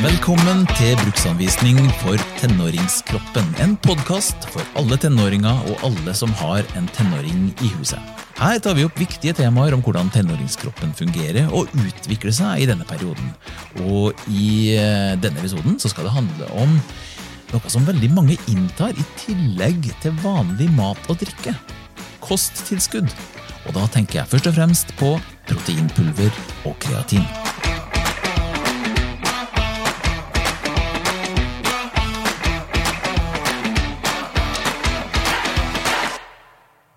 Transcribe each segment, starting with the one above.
Velkommen til bruksanvisning for tenåringskroppen. En podkast for alle tenåringer og alle som har en tenåring i huset. Her tar vi opp viktige temaer om hvordan tenåringskroppen fungerer og utvikler seg i denne perioden. Og i eh, denne episoden så skal det handle om noe som veldig mange inntar i tillegg til vanlig mat og drikke. Kosttilskudd. Og da tenker jeg først og fremst på proteinpulver og kreatin.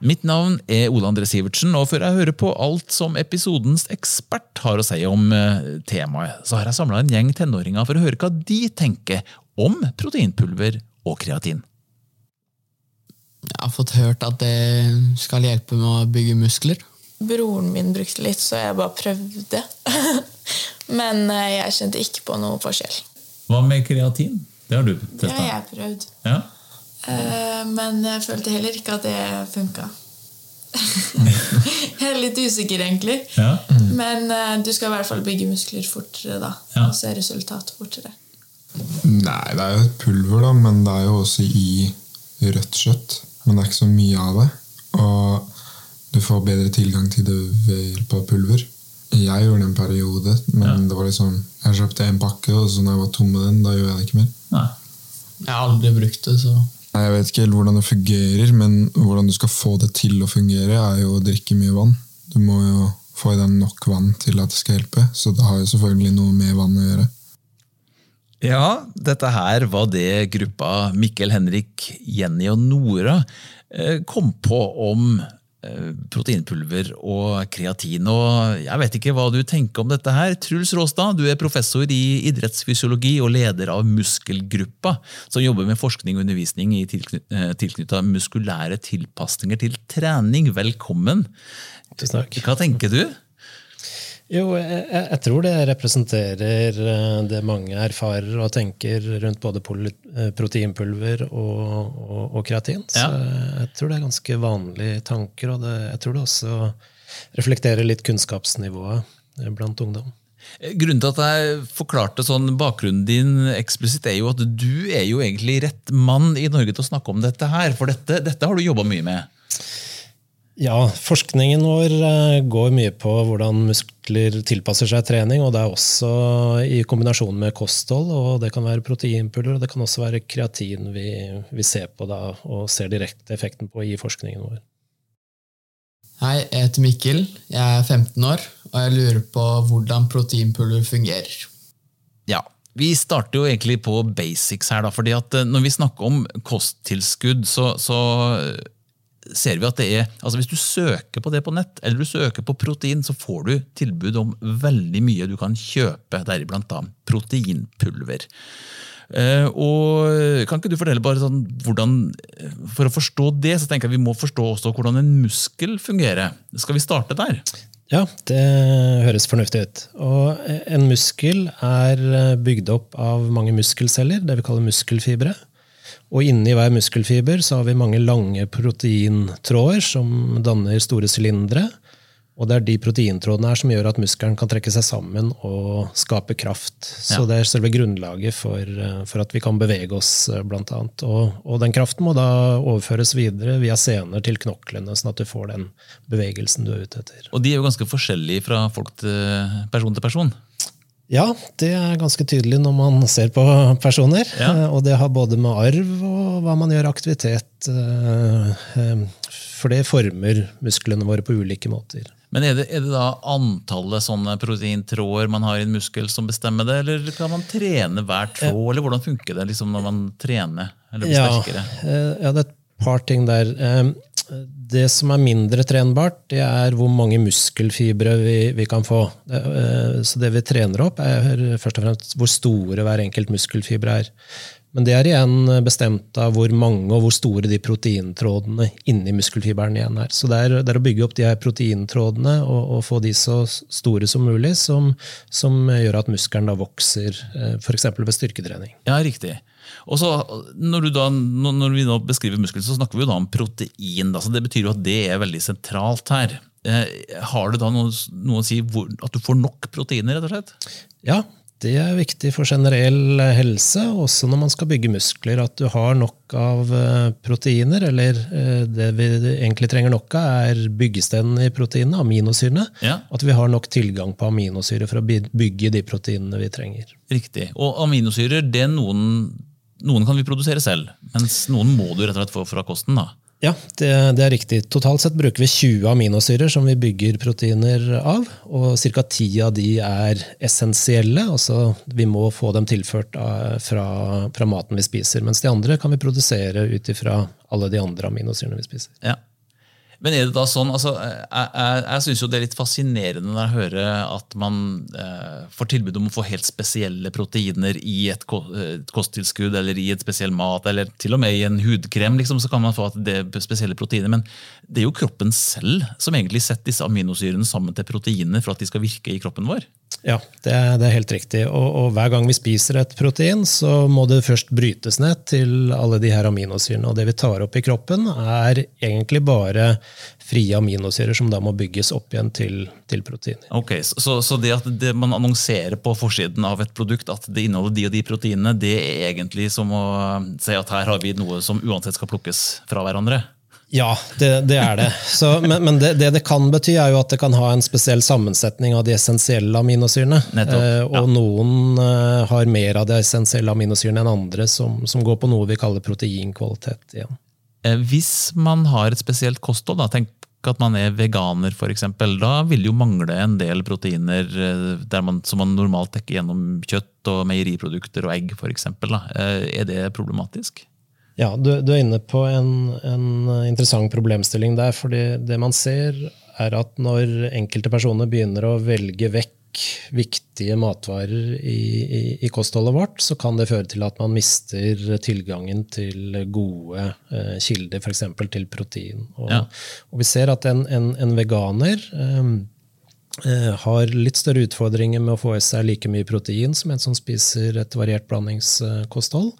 Mitt navn er Ole André Sivertsen, og før jeg hører på alt som episodens ekspert har å si om eh, temaet, så har jeg samla en gjeng tenåringer for å høre hva de tenker om proteinpulver og kreatin. Jeg har fått hørt at det skal hjelpe med å bygge muskler. Broren min brukte litt, så jeg bare prøvde. Men eh, jeg kjente ikke på noe forskjell. Hva med kreatin? Det har du testa? har jeg prøvd. Ja. Eh, Men jeg følte heller ikke at det funka. jeg er litt usikker, egentlig. Ja. Men eh, du skal i hvert fall bygge muskler fortere da. Ja. Og se resultat fortere. Nei, det er jo et pulver, da, men det er jo også i rødt kjøtt. Men det er ikke så mye av det. Og du får bedre tilgang til det ved hjelp av pulver. Jeg gjorde det en periode, men Ja. det var liksom Jeg kjøpte en pakke, og så når jeg var tom med den, da gjorde jeg det ikke mer. Nei. Jeg har aldri brukt det, så Nei, Jeg vet ikke helt hvordan det fungerer, men hvordan du skal få det til å fungere, er jo å drikke mye vann. Du må jo få i deg nok vann til at det skal hjelpe, så det har jo selvfølgelig noe med vann å gjøre. Ja, dette her var det gruppa Mikkel Henrik, Jenny og Nora eh, kom på om proteinpulver og kreatin. Og jeg vet ikke hva du tenker om dette her. Truls Råstad, du er professor i idrettsfysiologi og leder av Muskelgruppa, som jobber med forskning og undervisning i tilknytta muskulære tilpasninger til trening. Velkommen. Hva tenker du? Jo, jeg, jeg tror det representerer eh, det mange erfarer og tenker rundt både eh, proteinpulver og, og, og kreatin. Så jeg tror det er ganske vanlige tanker, og det, jeg tror det også reflekterer litt kunnskapsnivået eh, blant ungdom. Grunnen til at jeg forklarte sånn bakgrunnen din eksplisitt, er jo at du er jo egentlig rett mann i Norge til å snakke om dette her. For dette, dette har du jobba mye med. Ja, forskningen vår eh, går mye på hvordan muskler tilpasser seg trening, og det er også i kombinasjon med kosthold, og det kan være proteinpuller og det kan også være kreatin vi, vi ser på da, og ser direkte effekten på i forskningen vår. Hei, jeg heter Mikkel. Jeg er 15 år, og jeg lurer på hvordan proteinpuller fungerer. Ja, Vi starter jo egentlig på basics her. da, fordi at eh, Når vi snakker om kosttilskudd, så, så ser vi at det er altså Hvis du søker på det på nett, eller du søker på protein, så får du tilbud om veldig mye du kan kjøpe, deriblant proteinpulver. Eh, og Kan ikke du fortelle bare sånn hvordan For å forstå det, så tenker jeg vi må forstå også hvordan en muskel fungerer. Skal vi starte der? Ja, det høres fornuftig ut. Og en muskel er bygd opp av mange muskelceller, det vi kaller muskelfibre. Og inni hver muskelfiber så har vi mange lange proteintråder som danner store sylindere. Og det er de proteintrådene her som gjør at muskelen kan trekke seg sammen og skape kraft. Så Ja. det er selve grunnlaget for, eh, for at vi kan bevege oss, eh, blant annet. Og, og den kraften må da overføres videre via sener til knoklene, sånn at du får den bevegelsen du er ute etter. Og de er jo ganske forskjellige fra folk til person til person. Ja, det er ganske tydelig når man ser på personer. Ja. Eh, Og det har både med arv og hva man gjør aktivitet eh, eh, For det former musklene våre på ulike måter. Men er det, er det da antallet sånne proteintråder man har i en muskel som bestemmer det, eller kan man trene hver tråd, eller hvordan funker det liksom når man trener eller blir Ja, sterkere? ja, det er et par ting der. Eh, Det som er mindre trenbart, det er hvor mange muskelfibre vi, vi kan få. Eh, Så det vi trener opp, er først og fremst hvor store hver enkelt muskelfibre er. Men det er igjen bestemt av hvor mange og hvor store de proteintrådene inni muskelfiberen igjen er. Så det er, det er å bygge opp de her proteintrådene og, og få de så store som mulig, som, som gjør at muskelen da vokser, f.eks. ved styrketrening. Ja, riktig. Og så, når, du da, når vi nå beskriver muskler, så snakker vi jo da om protein. Da, så det betyr jo at det er veldig sentralt her. Eh, har det da noe, noe å si hvor, at du får nok proteiner, rett og slett? Ja, Det er viktig for generell helse, også når man skal bygge muskler. At du har nok av eh, proteiner, eller eh, det vi egentlig trenger nok av, er byggestenen i proteinene, aminosyrene. Ja. At vi har nok tilgang på aminosyre for å bygge de proteinene vi trenger. Riktig. Og aminosyrer, det er noen, noen kan vi produsere selv, mens noen må du rett og slett få fra kosten. da. Ja, det, det er riktig. Totalt sett bruker vi 20 aminosyrer som vi bygger proteiner av, og ca. 10 av de er essensielle. altså Vi må få dem tilført av, fra, fra maten vi spiser, mens de andre kan vi produsere ut ifra alle de andre aminosyrene vi spiser. Ja. Men er det da sånn, altså, Jeg, jeg, jeg syns det er litt fascinerende når jeg hører at man eh, får tilbud om å få helt spesielle proteiner i et, et kosttilskudd eller i et spesiell mat, eller til og med i en hudkrem. Liksom, så kan man få at det er spesielle proteiner, Men det er jo kroppen selv som egentlig setter disse aminosyrene sammen til proteiner for at de skal virke i kroppen vår. Ja, det er, det er helt riktig. Og, og hver gang vi spiser et protein, så må det først brytes ned til alle de her aminosyrene. Og det vi tar opp i kroppen, er egentlig bare frie aminosyrer som da må bygges opp igjen til, til proteiner. Ok, Så, så- det at det man annonserer på forsiden av et produkt at det inneholder de og de proteinene, det er egentlig som å si at her har vi noe som uansett skal plukkes fra hverandre? Ja, det, det er det. Så, men men det, det det kan bety, er jo at det kan ha en spesiell sammensetning av de essensielle aminosyrene. Nettopp, ja. og noen eh, har mer av de essensielle aminosyrene enn andre, som, som går på noe vi kaller proteinkvalitet igjen. Eh, Hvis man har et spesielt kosthold, da, tenk at man er veganer f.eks., da vil det jo mangle en del proteiner eh, man, som man normalt dekker gjennom kjøtt og meieriprodukter og egg f.eks. Er det problematisk? Ja, du, du er inne på en, en interessant problemstilling der. fordi det man ser, er at når enkelte personer begynner å velge vekk viktige matvarer i, i, i kostholdet vårt, så kan det føre til at man mister tilgangen til gode eh, kilder, f.eks. til protein. Og, Ja. og vi ser at en, en, en veganer eh, eh, har litt større utfordringer med å få i seg like mye protein som en som spiser et variert blandingskosthold.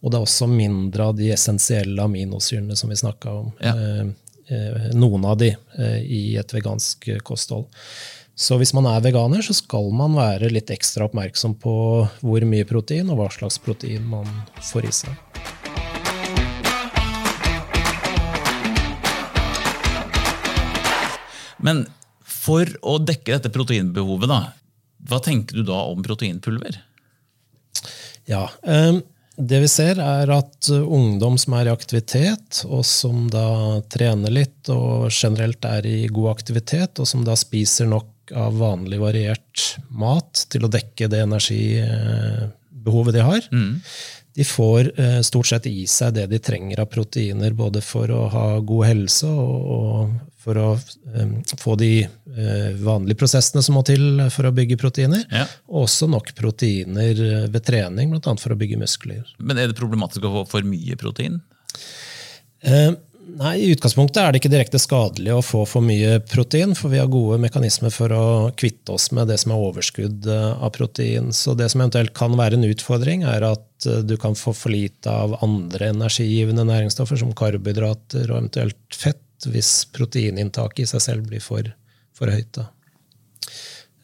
Og det er også mindre av de essensielle aminosyrene som vi snakka om. Ja. Eh, eh, noen av de eh, i et vegansk kosthold. Så hvis man er veganer, så skal man være litt ekstra oppmerksom på hvor mye protein og hva slags protein man får i seg. Men for å dekke dette proteinbehovet, da, hva tenker du da om proteinpulver? Ja, eh, Det vi ser, er at eh, ungdom som er i aktivitet, og som da trener litt og generelt er i god aktivitet, og som da spiser nok av vanlig variert mat til å dekke det energibehovet de har, de får eh, stort sett i seg det de trenger av proteiner, både for å ha god helse og, og for å eh, få de eh, vanlige prosessene som må til for å bygge proteiner, Ja. og også nok proteiner eh, ved trening, bl.a. for å bygge muskler. Men Er det problematisk å få for mye protein? Eh, Nei, I utgangspunktet er det ikke direkte skadelig å få for mye protein, for vi har gode mekanismer for å kvitte oss med det som er overskudd eh, av protein. Så det som eventuelt kan være en utfordring, er at eh, du kan få for lite av andre energigivende næringsstoffer, som karbohydrater og eventuelt fett, hvis proteininntaket i seg selv blir for, for høyt. Da.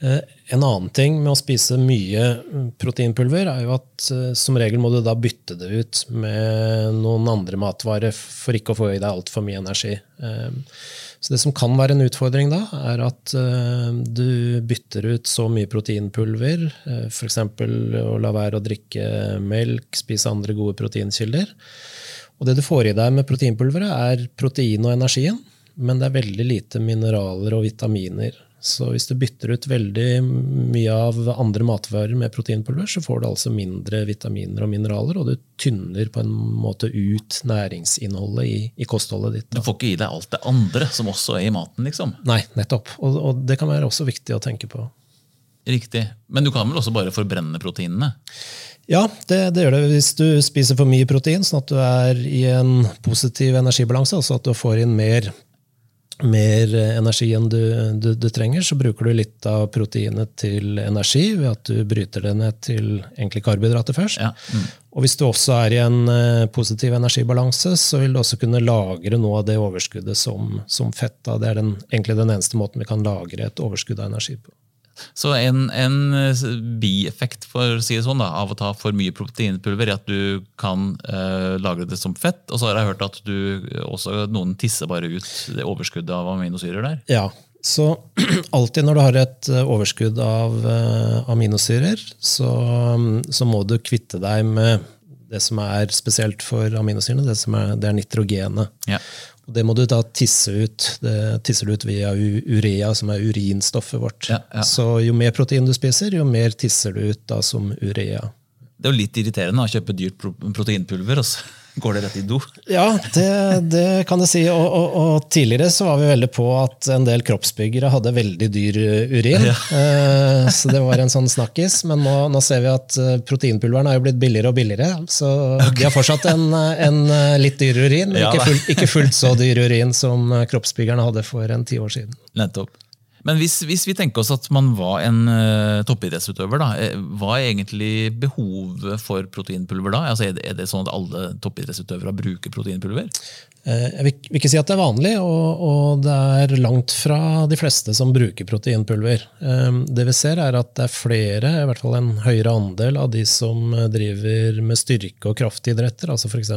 Eh, En annen ting med å spise mye mm, proteinpulver er jo at eh, som regel må du da bytte det ut med noen andre matvarer for ikke å få i deg altfor mye energi. Eh, Så det som kan være en utfordring da, er at du bytter ut så mye proteinpulver, f.eks. å la være å drikke melk, spise andre gode proteinkilder. Og det du får i deg med proteinpulveret, er protein og energien, men det er veldig lite mineraler og vitaminer. Så hvis du bytter ut veldig mye av andre matvarer med proteinpulver, så får du altså mindre vitaminer og mineraler, og du tynner på en måte ut næringsinnholdet i, i kostholdet ditt. Du får ikke i deg alt det andre som også er i maten. liksom. Nei, nettopp. Og, og det kan være også viktig å tenke på. Riktig. Men du kan vel også bare forbrenne proteinene? Ja, det, det gjør det hvis du spiser for mye protein, sånn at du er i en positiv energibalanse, altså at du får inn mer, mer energi enn du, du, du trenger, så bruker du litt av proteinet til energi ved at du bryter det ned til egentlig karbohydrater først. Ja. Mm. Og hvis du også er i en eh, positiv energibalanse, så vil du også kunne lagre noe av det overskuddet som, som fett. Da. Det er den, egentlig den eneste måten vi kan lagre et overskudd av energi på. Så en, en eh, bieffekt for å si det sånn da, av å ta for mye proteinpulver er at du kan uh, lagre det som fett. Og så har jeg hørt at du også, noen tisser bare ut det overskuddet av aminosyrer der. Ja, så alltid når du har et eh, overskudd av uh, aminosyrer, så, så må du kvitte deg med det som er spesielt for aminosyrene, det, som er, det er nitrogenet. Ja. Det må du da tisse ut. Det tisser du ut via urea, som er urinstoffet vårt. Ja, ja. Så jo mer protein du spiser, jo mer tisser du ut da som urea. Det er jo litt irriterende å kjøpe dyrt proteinpulver, og så går det rett i do. Ja, det, det kan jeg si. Og, og, og tidligere så var vi veldig på at en del kroppsbyggere hadde veldig dyr uh, urin. Eh, så det var en sånn snakkis. Men nå, nå ser vi at uh, proteinpulveren er jo blitt billigere og billigere. Så de har fortsatt en, en litt dyr urin, men Ja, ikke, da. fullt, ikke fullt så dyr urin som kroppsbyggerne hadde for en ti år siden. Nettopp. Men hvis, hvis vi tenker oss at man var en uh, toppidrettsutøver, da, eh, hva er egentlig behovet for proteinpulver da? Altså, er, det, er det sånn at alle toppidrettsutøvere bruker proteinpulver? Eh, Jeg vil ikke si at det er vanlig, og, og det er langt fra de fleste som bruker proteinpulver. Eh, Det vi ser er at det er flere, i hvert fall en høyere andel av de som driver med styrke- og kraftidretter, altså f.eks.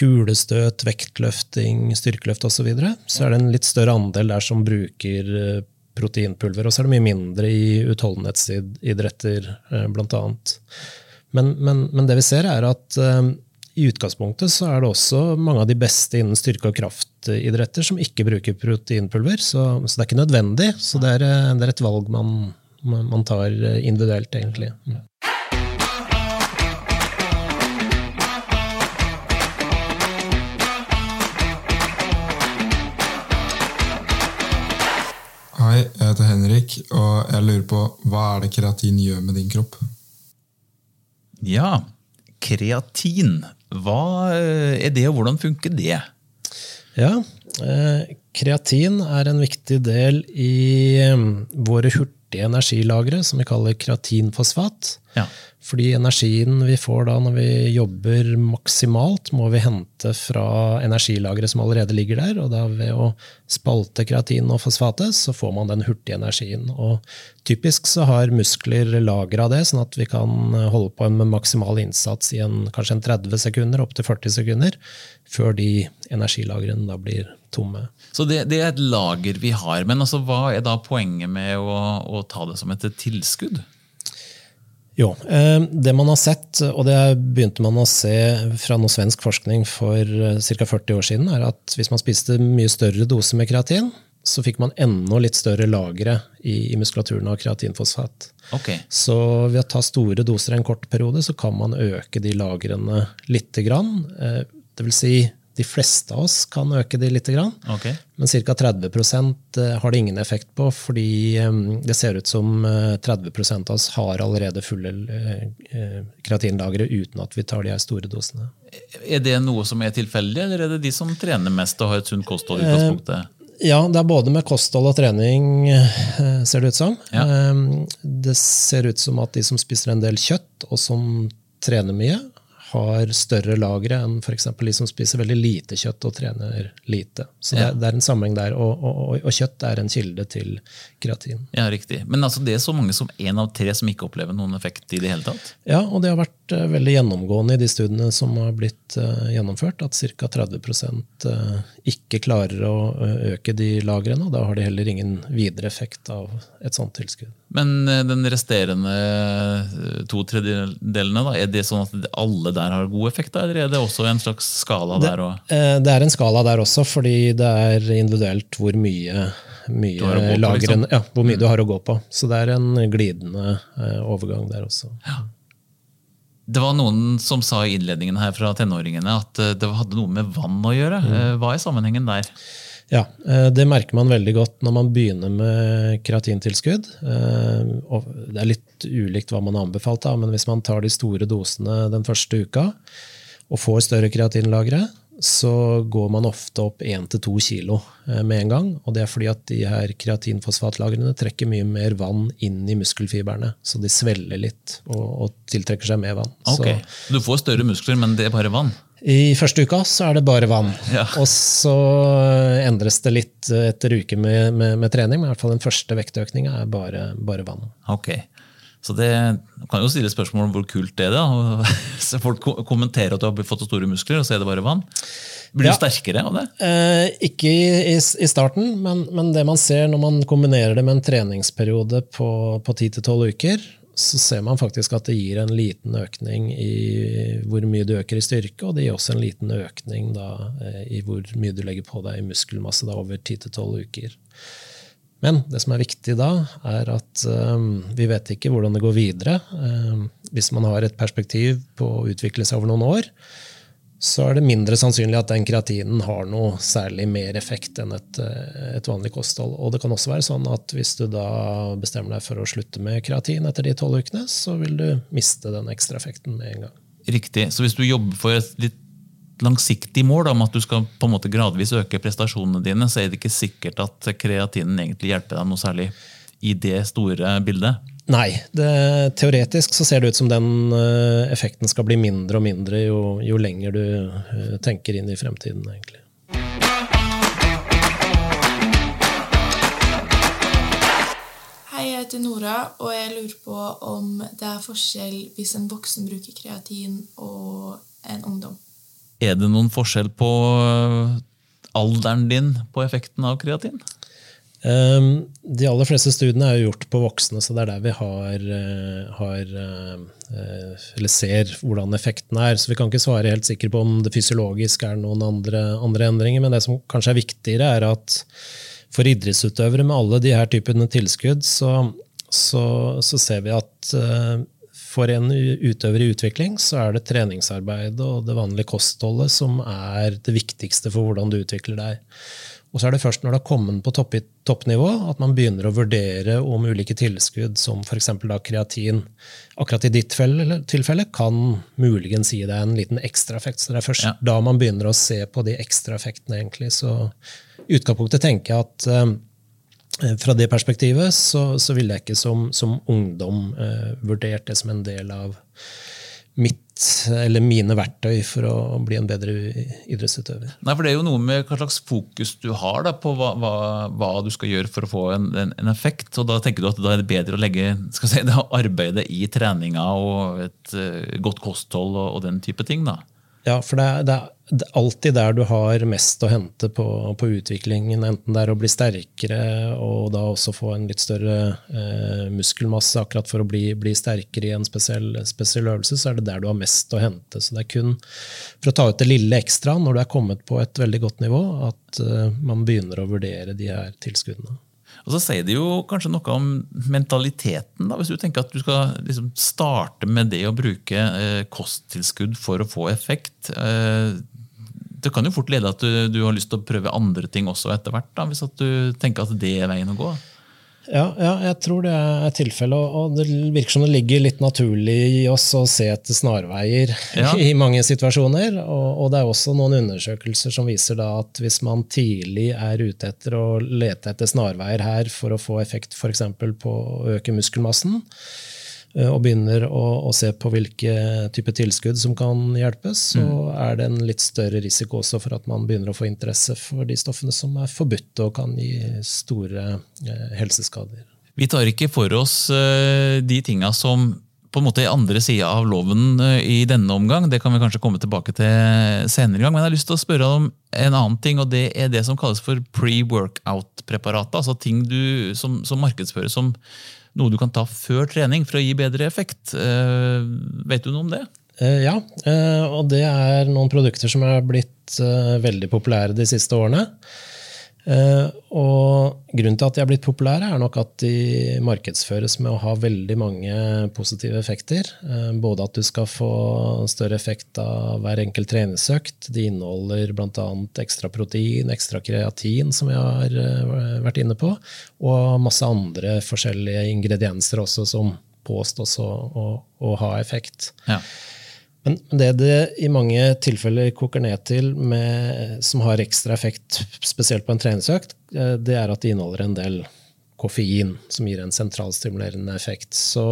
kulestøt, vektløfting, styrkeløft osv., så, videre, så er det en litt større andel der som bruker eh, proteinpulver. Og så er det mye mindre i utholdenhetsidretter, bl.a. blant annet. Men, men, men det vi ser, er at eh, i utgangspunktet så er det også mange av de beste innen styrke- og kraftidretter som ikke bruker proteinpulver. Så, så det er ikke nødvendig. Så det er, eh, det er et valg man, man tar eh, individuelt, egentlig. Mm. Jeg heter Henrik, og jeg lurer på hva er det kreatin gjør med din kropp? Ja, kreatin. Hva eh, er det, og hvordan funker det? Ja, eh, kreatin er en viktig del i eh, våre hurtige energilagre, som vi kaller kreatinfosfat. Ja. Fordi energien vi får da når vi jobber maksimalt, må vi hente fra energilageret som allerede ligger der. Og da ved å spalte kreatin og fosfatet, så får man den hurtige energien. Og typisk så har muskler lager av det, sånn at vi kan holde på med maksimal innsats i en, kanskje en 30 sekunder, opptil 40 sekunder, før de energilagrene da blir tomme. Så det, det er et lager vi har, men altså, hva er da poenget med å, å ta det som et tilskudd? Jo, eh, det man har sett, og det begynte man å se fra noe svensk forskning for ca. 40 år siden, er at hvis man spiste mye større dose med kreatin, så fikk man enda litt større lagre i, i muskulaturen av kreatinfosfat. Okay. Så ved å ta store doser i en kort periode, så kan man øke de lagrene lite grann. Eh, Det vil si, de fleste av oss kan øke de litt. Okay. Men ca. 30% har det ingen effekt på, fordi eh, det ser ut som eh, 30% av oss har allerede fulle eh, eh, kreatinlagre uten at vi tar de her store dosene. Er det noe som er tilfeldig, eller er det de som trener mest og har et sunt kosthold? i utgangspunktet? Ja, det er både med kosthold og trening, eh, ser det ut som. Ja. Eh, Det ser ut som at de som spiser en del kjøtt, og som trener mye, har større lagre enn f.eks. de som spiser veldig lite kjøtt og trener lite. Så det, Ja. det er en sammenheng der, og, og, og, og kjøtt er en kilde til kreatin. Ja, riktig. Men altså, det er så mange som én av tre som ikke opplever noen effekt i det hele tatt? Ja, og det har vært uh, veldig gjennomgående i de studiene som har blitt uh, gjennomført, at ca. 30 uh, ikke klarer å eh, øke de lagrene, og da har de heller ingen videre effekt av et sånt tilskudd. Men den resterende to tredjedelene, da, er det sånn at alle der har god effekt, da, eller er det også en slags skala der? Og... Eh, Det er en skala der også, fordi det er individuelt hvor mye, mye på, lagren, liksom. ja, hvor mye du har å gå på. Så det er en glidende eh, overgang der også. Det var noen som sa i innledningen her fra tenåringene at eh, det hadde noe med vann å gjøre. Eh, Hva er sammenhengen der? Ja, eh, det merker man veldig godt når man begynner med kreatintilskudd. Eh, Det er litt ulikt hva man har anbefalt, men hvis man tar de store dosene den første uka og får større kreatinlagre, så går man ofte opp 1-2 kilo eh, med en gang. Og det er fordi at de her kreatinfosfatlagrene trekker mye mer vann inn i muskelfiberne. Så de svelger litt og, og tiltrekker seg mer vann. Ok, Så, Du får større muskler, men det er bare vann? I første uka så er det bare vann. Ja. Og så endres det litt etter uker med, med, med trening, men i hvert fall den første vektøkninga er bare, bare vann. Ok. Så det kan jo stille spørsmål om hvor kult det er. da. Så folk kommenterer at du har fått store muskler, og så er det bare vann. Blir Ja. du sterkere av det? Eh, ikke i, i, i starten, men, men det man ser når man kombinerer det med en treningsperiode på, på 10-12 uker, så ser man faktisk at det gir en liten økning i hvor mye du øker i styrke, og det gir også en liten økning da, eh, i hvor mye du legger på deg i muskelmasse da, over 10-12 uker. Men det som er viktig da, er at um, vi vet ikke hvordan det går videre. Um, hvis man har et perspektiv på å utvikle seg over noen år, så er det mindre sannsynlig at den kreatinen har noe særlig mer effekt enn et, eh, et vanlig kosthold. Og det kan også være sånn at hvis du da bestemmer deg for å slutte med kreatin etter de tolv ukene, så vil du miste den ekstra effekten med en gang. Riktig. Så hvis du jobber for et litt langsiktig mål da, om at du skal på en måte gradvis øke prestasjonene dine, så er det ikke sikkert at kreatinen egentlig hjelper deg noe særlig i det store bildet. Nei, det, teoretisk så ser det ut som den eh, effekten skal bli mindre og mindre jo, jo lenger du eh, tenker inn i fremtiden, egentlig. Hei, jeg heter Nora, og jeg lurer på om det er forskjell hvis en voksen bruker kreatin og en ungdom. Er det noen forskjell på øh, alderen din på effekten av kreatin? Um, de aller fleste studiene er jo gjort på voksne, så det er der vi har, eh, har eh, eller ser hvordan effekten er. Så vi kan ikke svare helt sikkert på om det fysiologisk er noen andre, andre endringer. Men det som kanskje er viktigere, er at for idrettsutøvere med alle de her typene tilskudd, så, så, så ser vi at eh, for en utøver i utvikling så er det treningsarbeidet og det vanlige kostholdet som er det viktigste for hvordan du utvikler deg. Og så er det først når det har kommet på topp, toppnivå at man begynner å vurdere om ulike tilskudd, som f.eks. kreatin, akkurat i ditt tilfelle, kan muligens gi deg en liten ekstraeffekt. Så det er først Ja. da man begynner å se på de ekstraeffektene, egentlig. Så i utgangspunktet tenker jeg at eh, fra det perspektivet så, så ville jeg ikke som, som ungdom eh, vurdert det som en del av mitt, eller mine verktøy for å bli en bedre idrettsutøver. Nei, for Det er jo noe med hva slags fokus du har da, på hva, hva, hva du skal gjøre for å få en, en, en effekt. og Da tenker du at da er det bedre å legge si, det arbeidet i treninga og et uh, godt kosthold og, og den type ting. da. Ja, for det er, det, det er alltid der du har mest å hente på, på utviklingen. Enten det er å bli sterkere og da også få en litt større eh, muskelmasse akkurat for å bli, bli sterkere i en spesiell, spesiell øvelse, så er det der du har mest å hente. Så det er kun for å ta ut det lille ekstra når du er kommet på et veldig godt nivå, at eh, man begynner å vurdere de her tilskuddene. Og så sier det jo kanskje noe om mentaliteten. da, Hvis du tenker at du skal liksom starte med det å bruke eh, kosttilskudd for å få effekt. Eh, det kan jo fort lede at du, du har lyst til å prøve andre ting også etter hvert. Hvis du tenker at det er veien å gå. Ja, ja, jeg tror det er tilfellet. Og det virker som det ligger litt naturlig i oss å se etter snarveier Ja. i mange situasjoner. Og, og det er også noen undersøkelser som viser da at hvis man tidlig er ute etter å lete etter snarveier her for å få effekt f.eks. på å øke muskelmassen, og begynner å, å se på hvilke type tilskudd som kan hjelpes, så er det en litt større risiko også for at man begynner å få interesse for de stoffene som er forbudt og kan gi store eh, helseskader. Vi tar ikke for oss eh, de tinga som på en måte i andre sida av loven eh, i denne omgang. Det kan vi kanskje komme tilbake til senere gang. Men jeg har lyst til å spørre om en annen ting, og det er det som kalles for pre-workout-preparatet. Altså ting du, som, som markedsføres som noe du kan ta før trening for å gi bedre effekt. Eh, vet du noe om det? Eh, Ja, eh, og det er noen produkter som er blitt veldig populære de siste årene. Eh, Og grunnen til at de er blitt populære, er nok at de markedsføres med å ha veldig mange positive effekter. Eh, Både at du skal få større effekt av hver enkelt treningsøkt. De inneholder bl.a. ekstra protein, ekstra kreatin, som vi har eh, vært inne på, og masse andre forskjellige ingredienser også som påstås å, å, å ha effekt. Ja. Men det det i mange tilfeller koker ned til, med, som har ekstra effekt, spesielt på en treningsøkt, eh, det er at de inneholder en del koffein, som gir en sentralstimulerende effekt. Så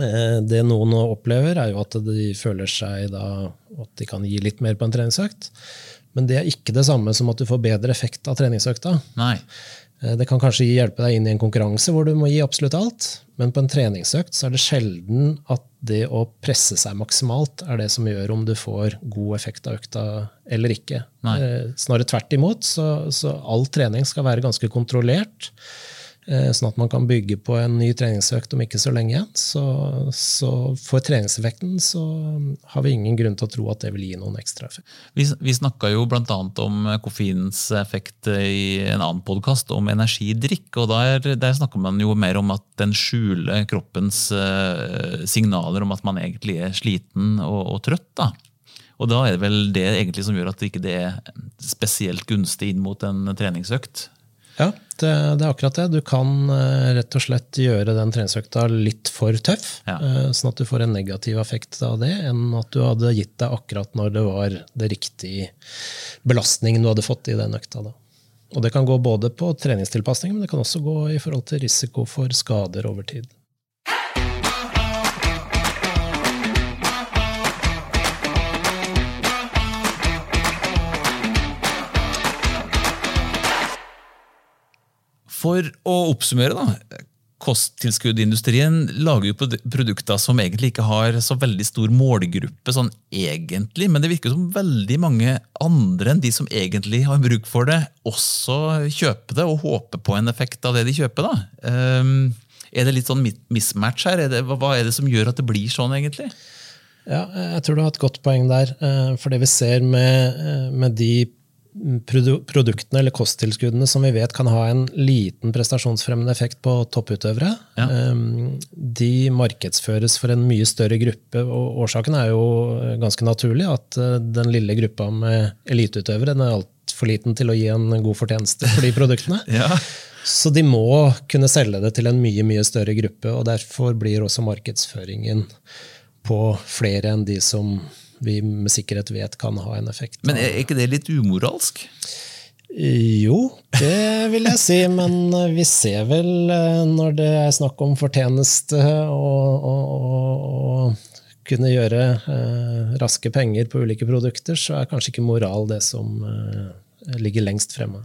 Eh, Det noen opplever, er jo at de føler seg da at de kan gi litt mer på en treningsøkt. Men det er ikke det samme som at du får bedre effekt av treningsøkta. Nei. Eh, Det kan kanskje hjelpe deg inn i en konkurranse hvor du må gi absolutt alt, men på en treningsøkt så er det sjelden at det å presse seg maksimalt er det som gjør om du får god effekt av økta eller ikke. Nei. Eh, Snarere tvert imot, så, så all trening skal være ganske kontrollert. Eh, Sånn at man kan bygge på en ny treningsøkt om ikke så lenge. Så, så for treningseffekten så har vi ingen grunn til å tro at det vil gi noen ekstra effekt. Vi, vi snakka jo bl.a. om koffeinens effekt i en annen podkast, om energidrikk. og Der, der snakker man jo mer om at den skjuler kroppens eh, signaler om at man egentlig er sliten og, og trøtt. da. Og da er det vel det egentlig som gjør at det ikke er spesielt gunstig inn mot en treningsøkt. Ja, det, det er akkurat det. Du kan eh, rett og slett gjøre den treningsøkta litt for tøff, Ja. eh, sånn at du får en negativ effekt av det, enn at du hadde gitt deg akkurat når det var det riktige belastningen du hadde fått i den økta. Da. Og det kan gå både på treningstilpasning, men det kan også gå i forhold til risiko for skader over tid. For å oppsummere, da. Kosttilskuddindustrien lager jo produkter som egentlig ikke har så veldig stor målgruppe, sånn egentlig, men det virker som veldig mange andre enn de som egentlig har bruk for det, også kjøper det og håper på en effekt av det de kjøper. da. Ehm, er det litt sånn mismatch her? Er det, hva- er det som gjør at det blir sånn, egentlig? Ja, jeg tror du har et godt poeng der. eh, For det vi ser med, eh, med de produktene eller kosttilskuddene som vi vet kan ha en liten prestasjonsfremmende effekt på topputøvere, Ja. eh, de markedsføres for en mye større gruppe. og Årsaken er jo eh, ganske naturlig, at eh, den lille gruppa med eliteutøvere den er altfor liten til å gi en god fortjeneste for de produktene. Ja. Så de må kunne selge det til en mye mye større gruppe, og derfor blir også markedsføringen på flere enn de som vi med sikkerhet vet kan ha en effekt. Men er ikke det litt umoralsk? Jo, det vil jeg si, men vi ser vel eh, når det er snakk om fortjeneste og, og, og, kunne gjøre eh, raske penger på ulike produkter, så er kanskje ikke moral det som eh, ligger lengst fremme.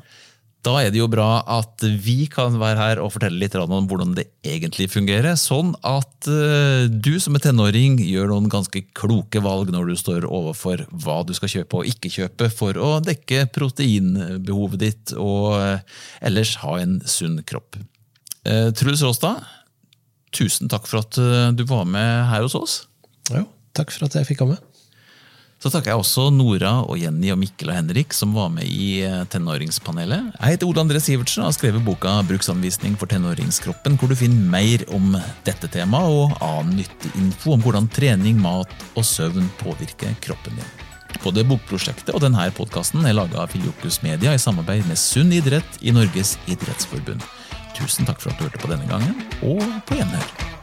Da er det jo bra at vi kan være her og fortelle litt om hvordan det egentlig fungerer, sånn at eh, du som er tenåring gjør noen ganske kloke valg når du står overfor hva du skal kjøpe og ikke kjøpe for å dekke proteinbehovet ditt og eh, ellers ha en sunn kropp. Eh, Truls Råstad, tusen takk for at du var med her hos oss. Jo, takk for at jeg fikk komme. Så takker jeg også Nora og Jenny og Mikkel og Henrik som var med i eh, tenåringspanelet. Jeg heter Ole André Sivertsen og har skrevet boka 'Bruksanvisning for tenåringskroppen', hvor du finner mer om dette temaet og annen nyttig info om hvordan trening, mat og søvn påvirker kroppen din. Både bokprosjektet og denne podkasten er laga av Filiokus Media i samarbeid med Sunn idrett i Norges idrettsforbund. Tusen takk for at du hørte på denne gangen, og på gjenhør.